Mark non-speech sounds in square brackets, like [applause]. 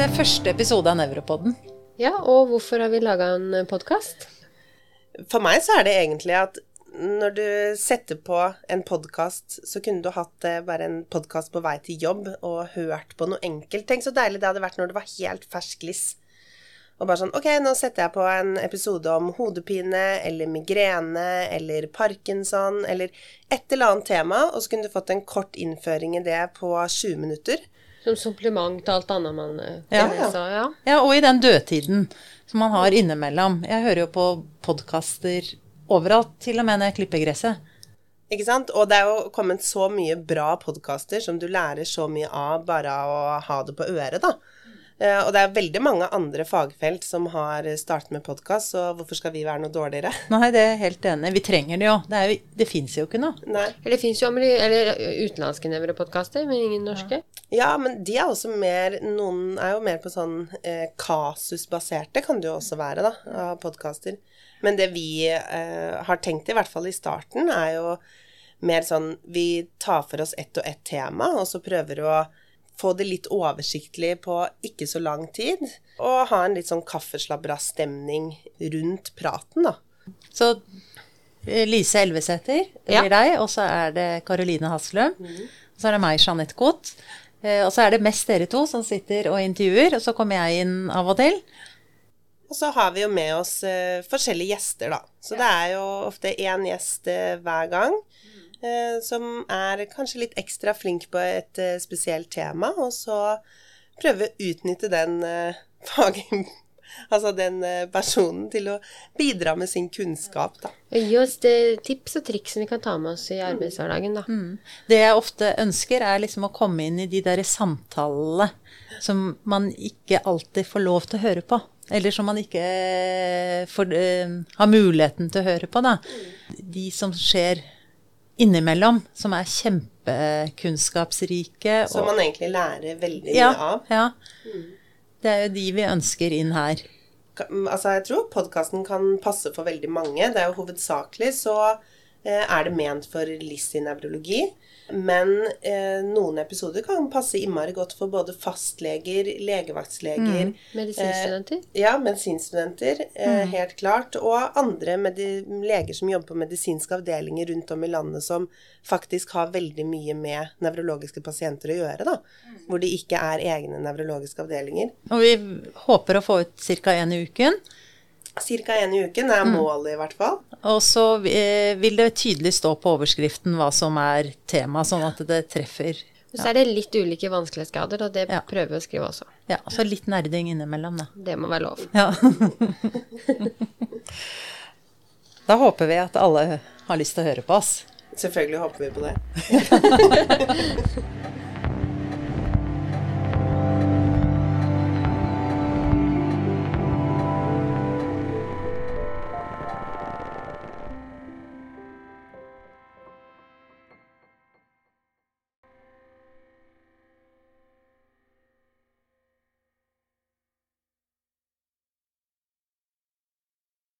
Dette er første episode av Nevropodden. Ja, og hvorfor har vi laga en podkast? For meg så er det egentlig at når du setter på en podkast, så kunne du hatt det bare en podkast på vei til jobb og hørt på noe enkelt. Tenk så deilig det hadde vært når det var helt fersk liss. Og bare sånn Ok, nå setter jeg på en episode om hodepine eller migrene eller parkinson eller et eller annet tema, og så kunne du fått en kort innføring i det på 20 minutter. Som supplement til alt annet man eh, Ja. så ja. Ja, og i den dødtiden som man har innimellom. Jeg hører jo på podkaster overalt, til og med når jeg klipper gresset. Ikke sant? Og det er jo kommet så mye bra podkaster som du lærer så mye av bare av å ha det på øret, da. Eh, Og det er veldig mange andre fagfelt som har startet med podkast, så hvorfor skal vi være noe dårligere? [laughs] Nei, det er helt enig. Vi trenger det jo. Det, er jo, det fins jo ikke noe. Nei. Eller det fins jo eller utenlandske nevropodkaster, men ingen norske. Ja, men de er også mer Noen er jo mer på sånn eh, kasusbaserte, kan det jo også være, da, av podkaster. Men det vi eh, har tenkt, i hvert fall i starten, er jo mer sånn Vi tar for oss ett og ett tema, og så prøver å få det litt oversiktlig på ikke så lang tid. Og ha en litt sånn kaffeslabberas-stemning rundt praten, da. Så eh, Lise Elvesæter, blir Ja. deg, og så er det Karoline Haslum. Og så er det meg, Jeanette Koht. Eh, Og så er det mest dere to som sitter og intervjuer, og så kommer jeg inn av og til. Og så har vi jo med oss eh, forskjellige gjester, da. Så det er jo ofte én gjest hver gang. eh, som er kanskje litt ekstra flink på et eh, spesielt tema, og så prøve å utnytte den eh, [laughs] fag... Altså den eh, personen til å bidra med sin kunnskap, da. Gi oss det tips og triks som vi kan ta med oss i arbeidshverdagen, da. Det jeg ofte ønsker, er liksom å komme inn i de der samtalene som man ikke alltid får lov til å høre på. Eller som man ikke får, uh, har muligheten til å høre på, da. De som skjer innimellom, som er kjempekunnskapsrike. Som man egentlig lærer veldig ja, mye av. ja. Det er jo de vi ønsker inn her. Altså, jeg tror podkasten kan passe for veldig mange. Det er jo hovedsakelig så er det ment for LIS i nevrologi. Men eh, noen episoder kan passe innmari godt for både fastleger, legevaktsleger Medisinstudenter. Ja, medisinstudenter, eh, helt klart. Og andre leger som jobber på medisinske avdelinger rundt om i landet som faktisk har veldig mye med nevrologiske pasienter å gjøre, da. Hvor det ikke er egne nevrologiske avdelinger. Og vi håper å få ut ca. én i uken. Cirka én i uken er målet, i hvert fall. Og så eh, vil det tydelig stå på overskriften hva som er tema, sånn at det treffer. Så er det litt ulike vanskelighetsgrader, og det Ja. prøver vi å skrive også. Ja, så litt nerding innimellom, da. Det må være lov. Ja. [laughs] da håper vi at alle har lyst til å høre på oss. Selvfølgelig håper vi på det. [laughs]